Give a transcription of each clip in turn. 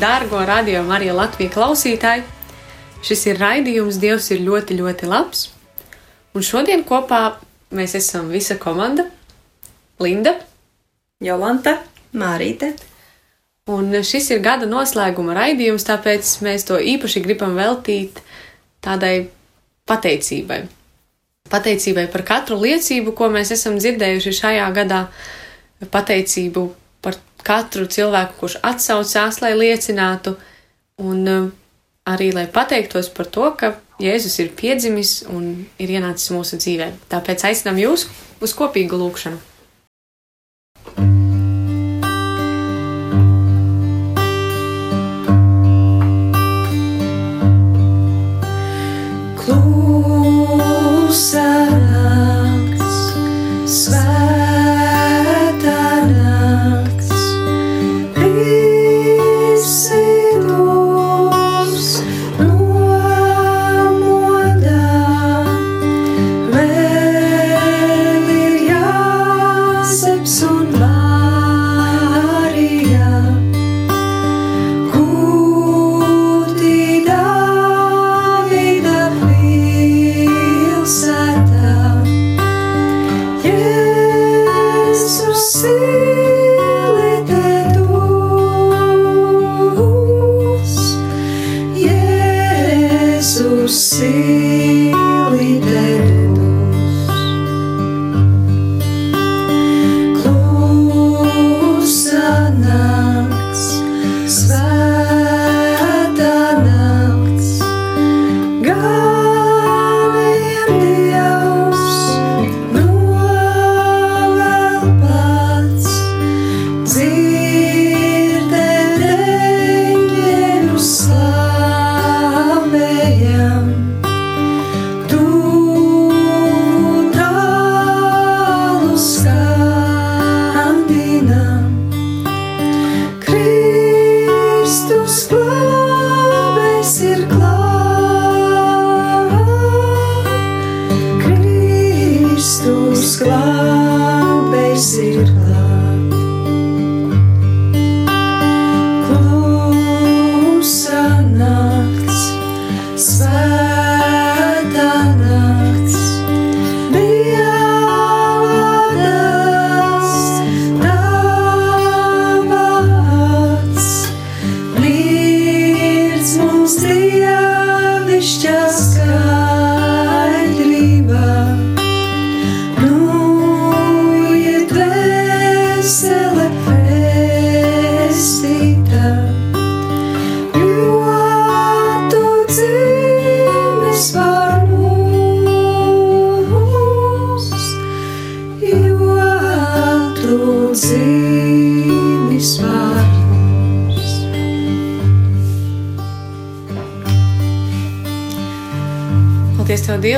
Dārgo radio Marija Latvijas klausītāji! Šis ir raidījums Dievs ir ļoti, ļoti labs. Un šodien kopā mēs esam visa komanda - Linda, Jolanta, Mārīte. Un šis ir gada noslēguma raidījums, tāpēc mēs to īpaši gribam veltīt tādai pateicībai. Pateicībai par katru liecību, ko mēs esam dzirdējuši šajā gadā, pateicību katru cilvēku, kurš atsaucās, lai liecinātu, un uh, arī lai pateiktos par to, ka Jēzus ir piedzimis un ir ienācis mūsu dzīvē. Tāpēc aicinām jūs uz kopīgu lūgšanu.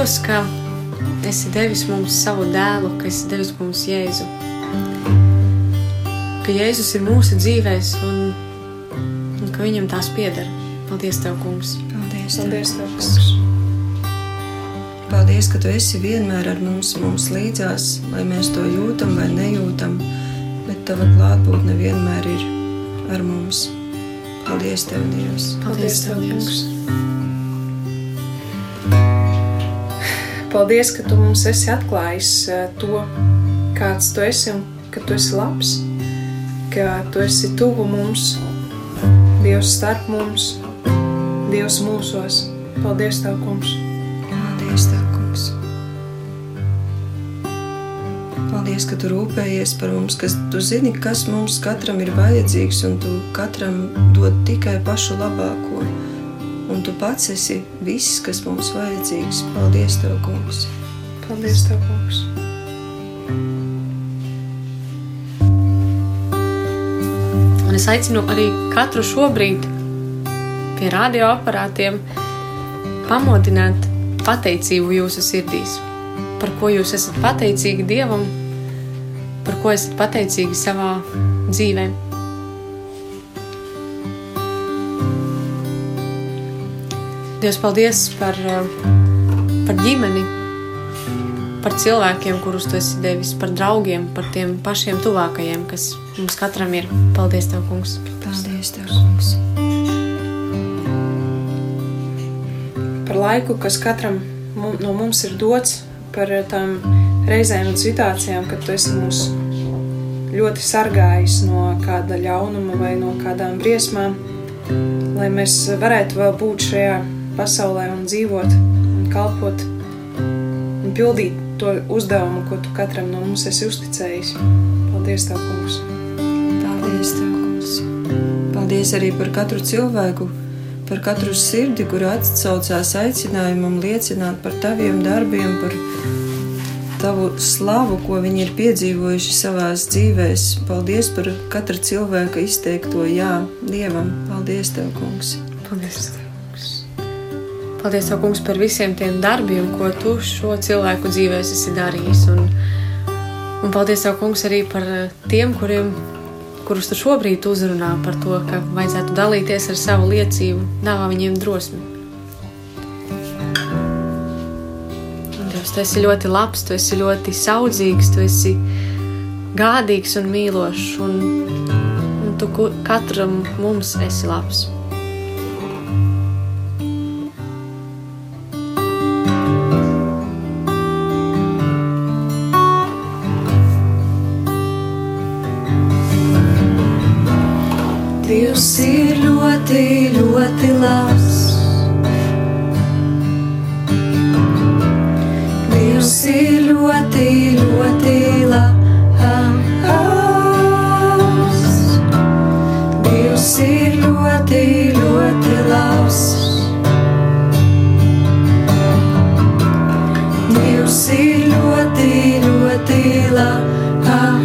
Dievs, ka esi devis mums savu dēlu, ka esi devis mums Jēzu. Ka Jēzus ir mūsu dzīvēs un, un ka viņam tās pieder. Paldies, Tev, Kungs! Paldies, Paldies, Tev, Kungs. Paldies, ka tu esi vienmēr ar mums, mums līdzās, vai mēs to jūtam vai nejūtam, bet tava klātbūtne vienmēr ir ar mums. Paldies, Tev, Dievs! Paldies, Tev, Dievs! Paldies, ka tu mums esi atklājis eh, to, kāds tu esi un ka tu esi labs, ka tu esi tuvu mums, Dievs starp mums, Dievs mūsos. Paldies, Tev, Kungs! Paldies, Tev, Kungs! Paldies, ka tu rūpējies par mums, ka tu zini, kas mums katram ir vajadzīgs, un tu katram dod tikai pašu labāko. Un tu pats esi viss, kas mums vajadzīgs. Paldies, Tev, Kungs! Paldies, Tev, Kungs! Un es aicinu arī katru šobrīd pie radioaparātiem pamodināt pateicību jūsu sirdīs. Par ko jūs esat pateicīgi Dievam, par ko esat pateicīgi savā dzīvē. Dievs, paldies par, eh, par ģimeni, par cilvēkiem, kurus tu esi devis, par draugiem, par tiem pašiem tuvākajiem, kas mums katram ir. Paldies, Tev, Kungs! Paldies, Tev, kungs! par laiku, kas katram no mums ir dots, par tām reizēm un situācijām, kad tu esi mūs ļoti sargājis no kāda ļaunuma vai no kādām briesmām, lai mēs varētu vēl būt šajā pasaulē un dzīvot un kalpot un pildīt to uzdevumu, ko tu katram no mums esi uzticējis. Paldies, Tev, Kungs! Paldies, Tev, kungs! Paldies arī par katru cilvēku, par katru sirdi, kur atsaucās aicinājumam liecināt par taviem darbiem, par tavu slavu, ko viņi ir piedzīvojuši savās dzīvēs. Paldies par katra cilvēka izteikto jā Dievam. Paldies, Tev, kungs! Paldies, Tev! Paldies, Tev, Kungs, par visiem tiem darbiem, ko Tu šo cilvēku dzīvēs esi darījis. Un, un paldies, Tev, Kungs, arī par eh, tiem, kuriem, kurus Tu šobrīd uzrunā par to, ka vajadzētu dalīties ar savu liecību, dāvā viņiem drosmi. Dievs, Tu esi ļoti labs, Tu esi ļoti saudzīgs, Tu esi gādīgs un mīlošs, un, un Tu katram mums esi labs. Ļoti, ļoti labs. Dievs ir ļoti, ļoti labs. Dievs ir ļoti, ļoti labs. Dievs ir ļoti, ļoti labs.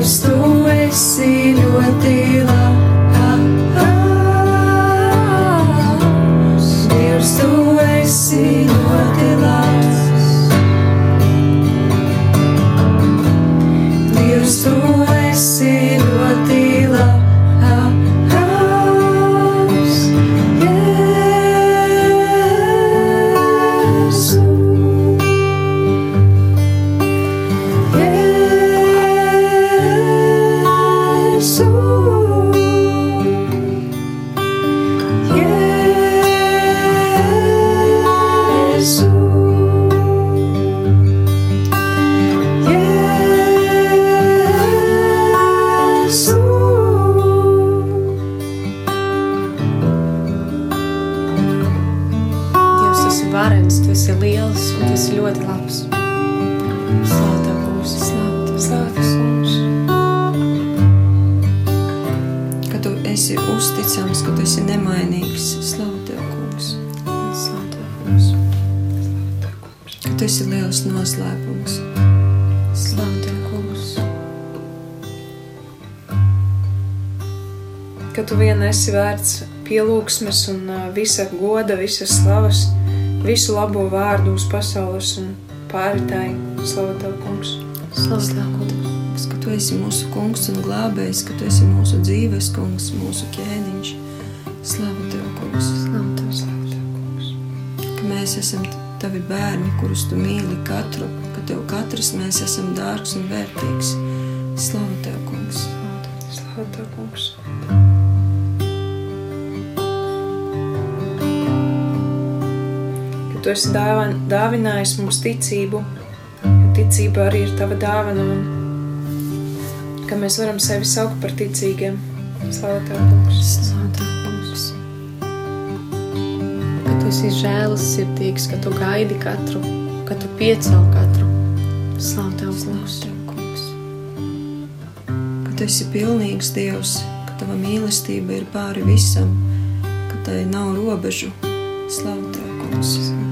Labs. varens, tu esi liels un tu esi ļoti labs. Slāpē mums, slāpē mums. Ka tu esi uzticams, ka tu esi nemainīgs. Slāpē mums, slāpē mums. Ka tu esi liels noslēpums. Slāpē mums. Ka tu vien esi vērts pielūgsmes un uh, visa goda, visas slavas visu labo vārdu uz pasaules un pāritāji. Slavu tev, kungs! Slavu Tev, Slavu kungs. Tev, ka Tu esi mūsu kungs un glābējs, ka Tu esi mūsu dzīves kungs, mūsu ķēniņš. Slavu Tev, kungs. Slavu Tev, Slavu tev, kungs! ka mēs esam tavi bērni, kurus tu mīli katru, ka tev katrs mēs esam dārgs un vērtīgs. Slavu tev, kungs! Slavu tev, kungs! Tu esi dāvan, dāvinājis mums ticību, jo ticība arī ir tava dāvana un ka mēs varam sevi saukt par ticīgiem. Slavu tev, kungs! Slavu Tev, kungs. Ka Tu esi žēlasirdīgs, ka Tu gaidi katru, ka Tu piecel katru. Slavu Tev, kungs. Tev, kungs! Ka tu esi pilnīgs Dievs, ka tava mīlestība ir pāri visam, ka tai nav robežu. Slavu tev, kungs! ka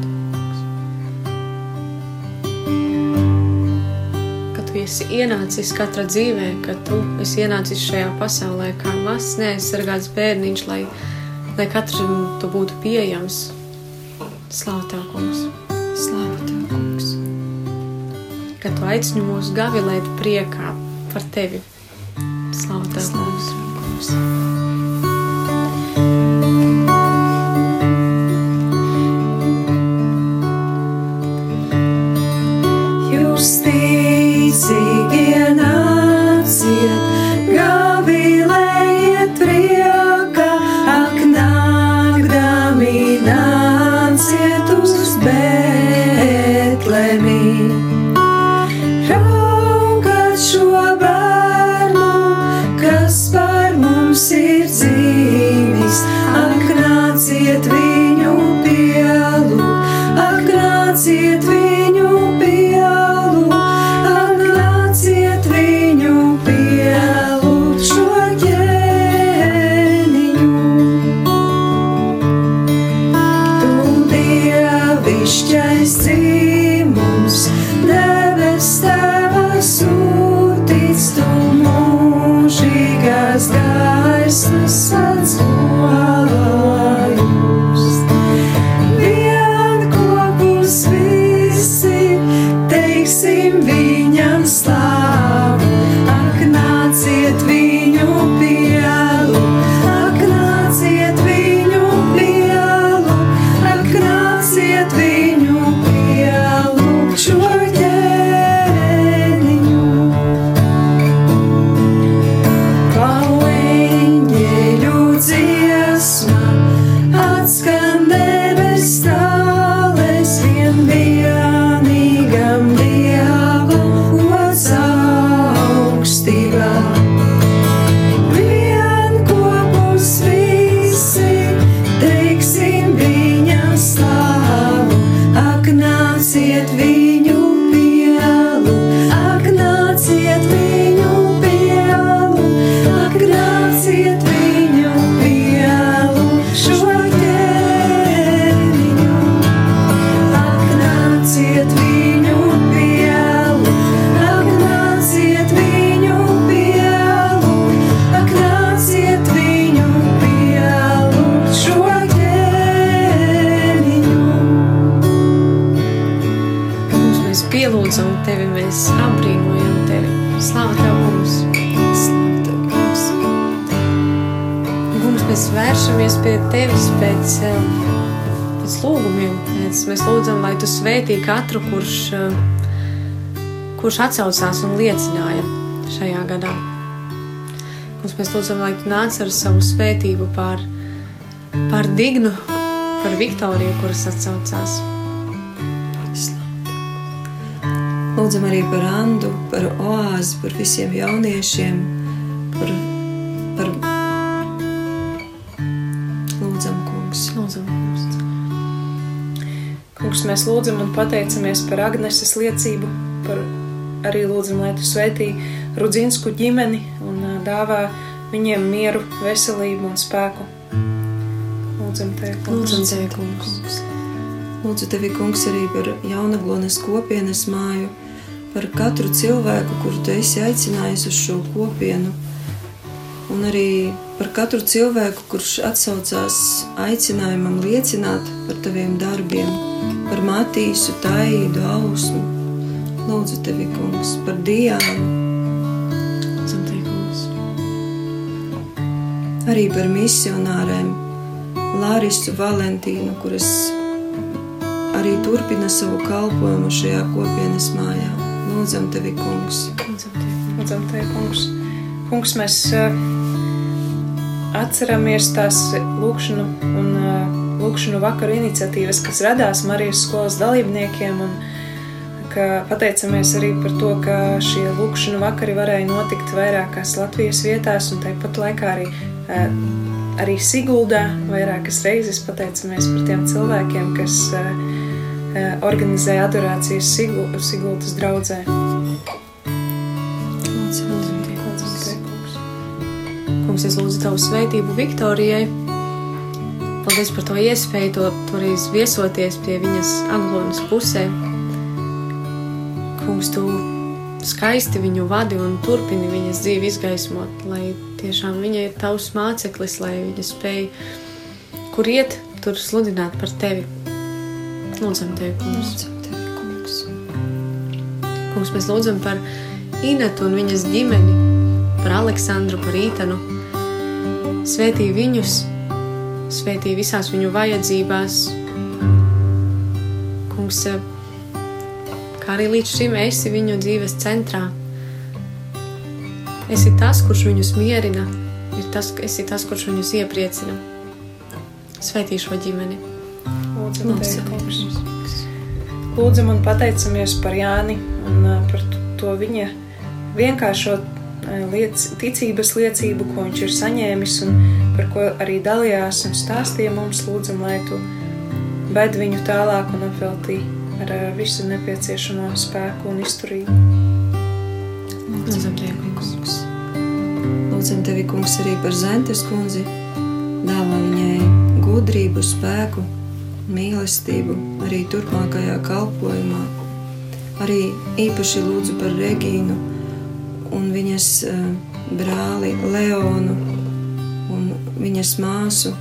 esi ienācis katra dzīvē, ka tu esi ienācis šajā pasaulē kā mazs neaizsargāts bērniņš, lai, lai katram tu būtu pieejams. Slavu Tev, kungs! Slavu tev, kungs! Ka tu aicini mūs gavilēt priekā par Tevi. Slavu Tev, kungs! tev, kungs! see. Katru, kurš, eh, kurš atsaucās un liecināja šajā gadā. Kungs, mēs lūdzam, lai Tu nāc ar savu svētību pār, pār Dignu, par Viktoriju, kuras atsaucās. Lūdzam arī par Andu, par oāzi, par visiem jauniešiem, mēs lūdzam un pateicamies par Agneses liecību, par arī lūdzam, lai tu svētī Rudzinsku ģimeni un dāvā viņiem mieru, veselību un spēku. Lūdzam, te, Lūdzam, kungs. Lūdzu, tevi, kungs, arī par jaunaglones kopienas māju, par katru cilvēku, kuru tu esi aicinājis uz šo kopienu, un arī par katru cilvēku, kurš atsaucās aicinājumam liecināt par taviem darbiem, par Matīsu, Taidu, Ausmu. Lūdzu, tevi, kungs, par Diānu, arī par misionārēm, Lārisu Valentīnu, kuras arī turpina savu kalpošanu šajā kopienas mājā. Lūdzam, tevi, kungs! Lūdzam, Tev, kungs. Kungs. Mēs ā, atceramies tās lūkšanu un ā, lūkšanu vakaru iniciatīvas, kas radās Marijas skolas dalībniekiem. Un, ka pateicamies arī par to, ka šie lūkšanu vakari varēja notikt vairākās Latvijas vietās, un tāpat laikā arī, ā, arī Siguldā vairākas reizes pateicamies par tiem cilvēkiem, kas ā, organizēja adorācijas Sigu- Siguldas draudzē. Lūdzam, Lūdzam, Kungs, es lūdzu Tavu svētību Viktorijai. Paldies par to iespēju, to toreiz viesoties pie viņas aglonas pusē. Kungs, Tu skaisti viņu vadi un turpini viņas dzīvi izgaismot, lai tiešām viņa ir Tavs māceklis, lai viņa spēj, kur iet, tur sludināt par Tevi. Lūdzam Tevi, Kungs. Lūdzam, tevi, kungs! Kungs, mēs lūdzam par Inetu un viņas ģimeni, par Aleksandru, par Ītanu. Svētī viņus, svētī visās viņu vajadzībās. Kungs, kā arī līdz šim esi viņu dzīves centrā. Esi tas, kurš viņus mierina, ir tas, esi tas, kurš viņus iepriecina. Svētī šo ģimeni. Lūdzam, Lūdzam, un pateicamies par Jāni un ā, par to viņa vienkāršo liec, ticības liecību, ko viņš ir saņēmis un par ko arī dalījās un stāstīja mums. Lūdzam, lai tu ved viņu tālāk un apveltī ar visu nepieciešamo spēku un izturību. Lūdzam, Tevi, kungs. Lūdzam tevi, kungs, arī par Zentes kundzi. Dāvā viņai gudrību, spēku, mīlestību arī turpmākajā kalpošanā. Arī īpaši lūdzu par Regīnu un viņas eh, brāli Leonu un viņas māsu.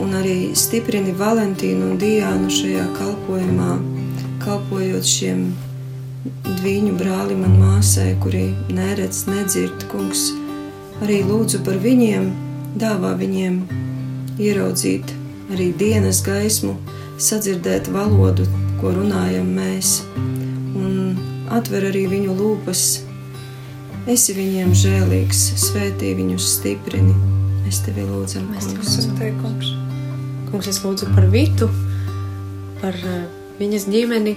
Un arī stiprini Valentīnu un Diānu šajā kalpošanā, kalpojot šiem dviņu brālim un māsai, kuri neredz, nedzird, kungs, arī lūdzu par viņiem, dāvā viņiem ieraudzīt arī dienas gaismu, sadzirdēt valodu, ko runājam mēs, un atver arī viņu lūpas. Esi viņiem žēlīgs, svētī viņus stiprini. Mēs tevi lūdzam, Mēs tevi. Lūdzam, te, kungs. Kungs, es lūdzu par Vitu, par uh, viņas ģimeni.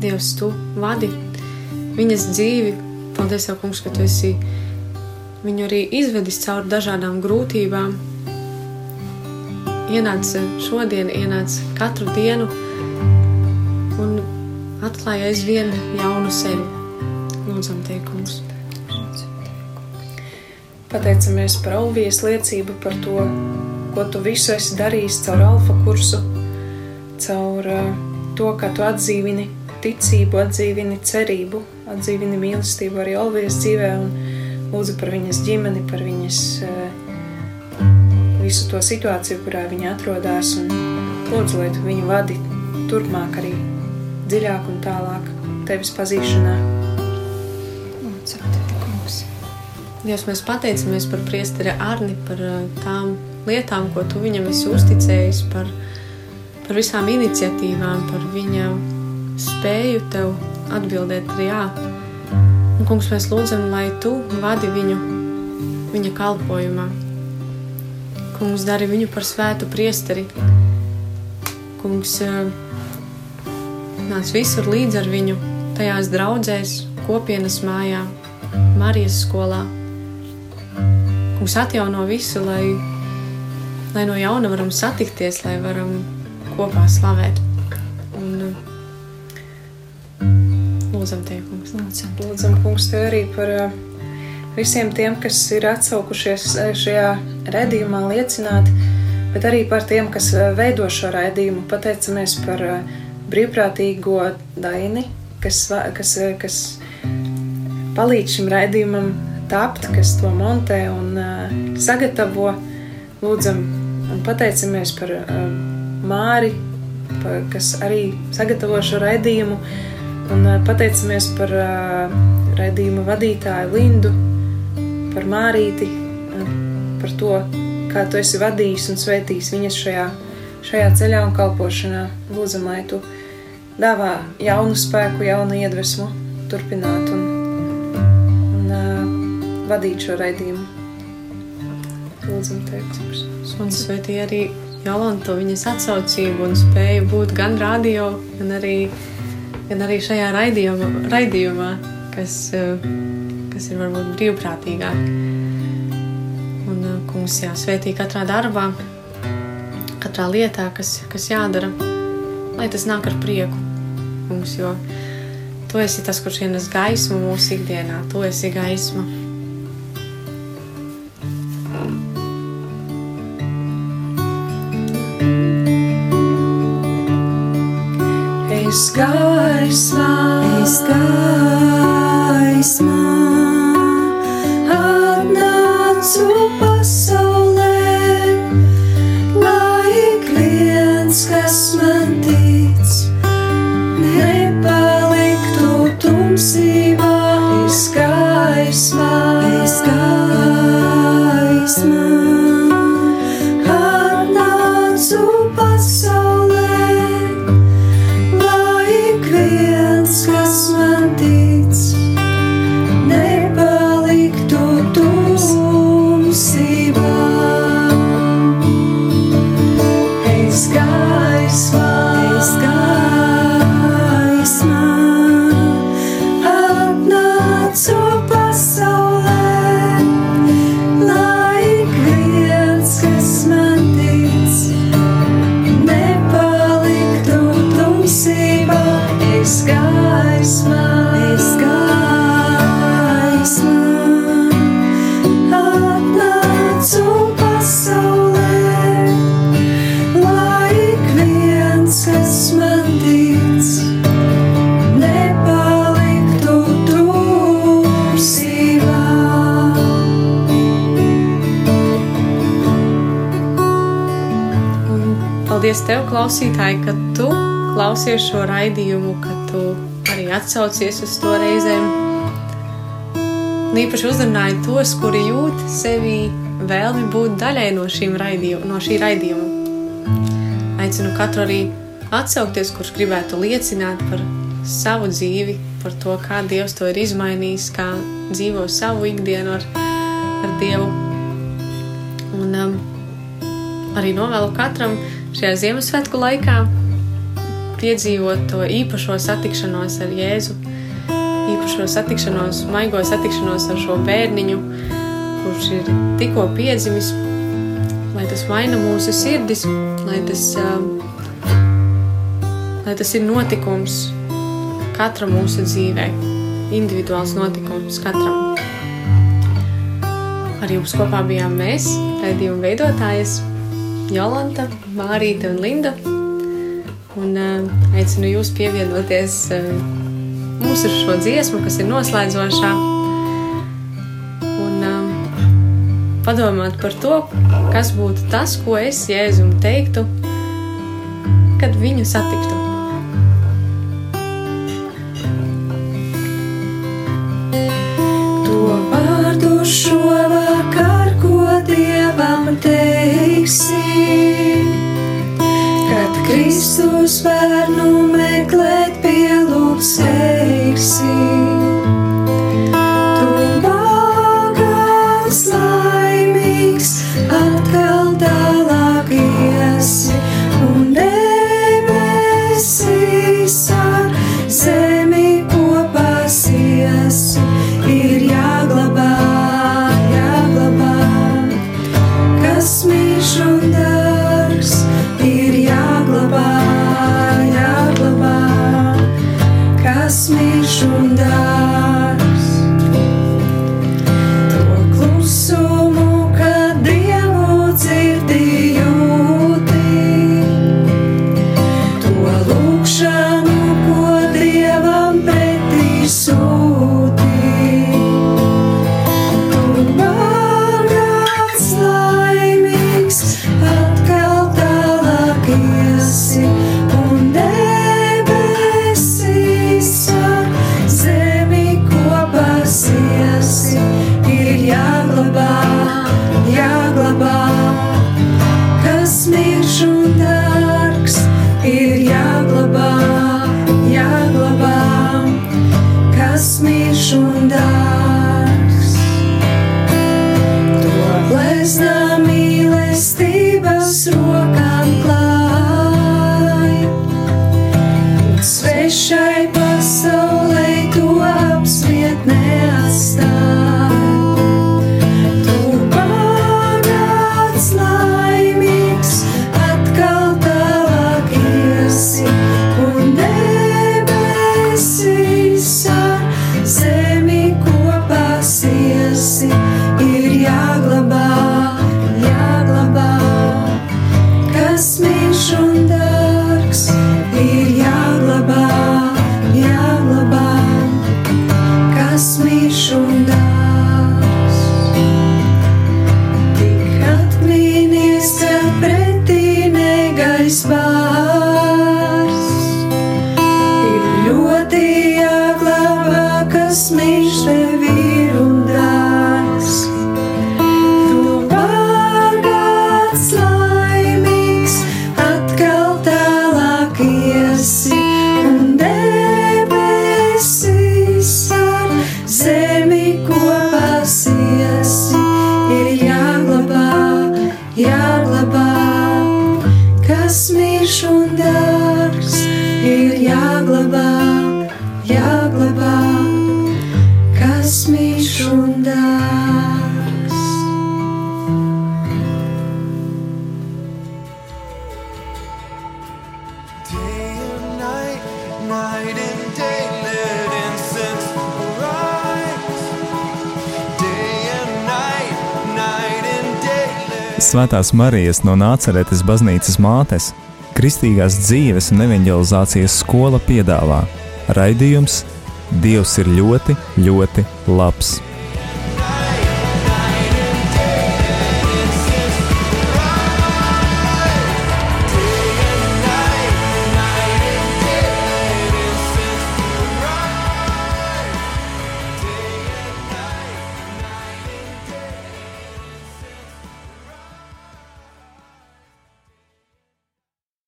Dievs, tu vadi viņas dzīvi. Paldies, Tev, Kungs, ka tu esi viņu arī izvedis cauri dažādām grūtībām. Ienāca šodien, ienāca katru dienu atklāja aizvien jaunu sevi. Lūdzam, Tev, Kungs. Pateicamies par Olvijas liecību par to, ko tu visu esi darījis caur alfa kursu, caur uh, to, kā tu atdzīvini ticību, atdzīvini cerību, atdzīvini mīlestību arī Olvijas dzīvē un lūdzu par viņas ģimeni, par viņas uh, visu to situāciju, kurā viņa atrodas un lūdzu, lai tu viņu vadi turpmāk arī dziļāk un tālāk tevis pazīšanā. Dievs, mēs pateicamies par priesteri Arni, par uh, tām lietām, ko tu viņam esi uzticējis, par, par visām iniciatīvām, par viņa spēju tev atbildēt ar jā. Un, kungs, mēs lūdzam, lai tu vadi viņu viņa kalpošanā. Kungs, dari viņu par svētu priesteri. Kungs, uh, nāc visur līdz ar viņu, tajās draudzēs, kopienas mājā, Marijas skolā. Kungs atjauno visu, lai, lai no jauna varam satikties, lai varam kopā slavēt. Un, uh, Lūdzam, Tev, kungs. Lūdzam, Lūdzam, kungs, tev arī par uh, visiem tiem, kas ir atsaukušies uh, šajā redzījumā, liecināt, bet arī par tiem, kas veido šo raidījumu. Pateicamies par uh, brīvprātīgo Daini, kas, kas, uh, kas palīdz šim raidījumam tapt, kas to montē un uh, sagatavo. Lūdzam, un pateicamies par uh, Māri, pa, kas arī sagatavo šo raidījumu. Un ā, pateicamies par uh, raidījuma vadītāju Lindu, par Mārīti, ā, par to, kā tu esi vadījis un svētījis viņas šajā, šajā ceļā un kalpošanā. Lūdzam, lai tu dāvā jaunu spēku, jaunu iedvesmu, turpināt un, un uh, vadīt šo raidījumu. Lūdzam, kungs. Un svētī arī Jolantu viņas atsaucību un spēju būt gan radio, gan arī, gan arī šajā raidījumā, raidījumā kas, kas ir varbūt brīvprātīgāk. Un eh, kungs jā, svētī katrā darbā, katrā lietā, kas, kas jādara, lai tas nāk ar prieku. Kungs, jo tu esi tas, kurš ienes gaismu mūsu ikdienā, tu esi gaisma. Es gaismā, Es gaismā. Atnācu pasaulē, lai ik viens, kas man tev, klausītāji, ka tu klausies šo raidījumu, ka tu arī atsaucies uz to reizēm. Un īpaši uzrunāji tos, kuri jūt sevi vēlmi būt daļai no, šīm raidīju, no šī raidījuma. Aicinu katru arī atsaukties, kurš gribētu liecināt par savu dzīvi, par to, kā Dievs to ir izmainījis, kā dzīvo savu ikdienu ar, ar Dievu. Un um, arī novēlu katram šajā Ziemassvētku laikā piedzīvot to īpašo satikšanos ar Jēzu, īpašo satikšanos, maigo satikšanos ar šo bērniņu, kurš ir tikko piedzimis, lai tas maina mūsu sirdis, lai tas, um, lai tas ir notikums katra mūsu dzīvē, individuāls notikums katram. Ar jums kopā bijām mēs, raidījuma veidotājas Jolanta, Mārīte un Linda. Un uh, aicinu jūs pievienoties uh, mūsu šo dziesmu, kas ir noslēdzošā. Un uh, padomāt par to, kas būtu tas, ko es Jēzum teiktu, kad viņu satiktu. Kristus bērnu meklēt pielūgs eiksi. esmu un dārgs. Day and night, night and day, let incense arise. Day and night, night and day. Let... Svētās Marijas no Nāceretes baznīcas mātes. Kristīgās dzīves un evanģelizācijas skola piedāvā raidījums Dievs ir ļoti, ļoti labs.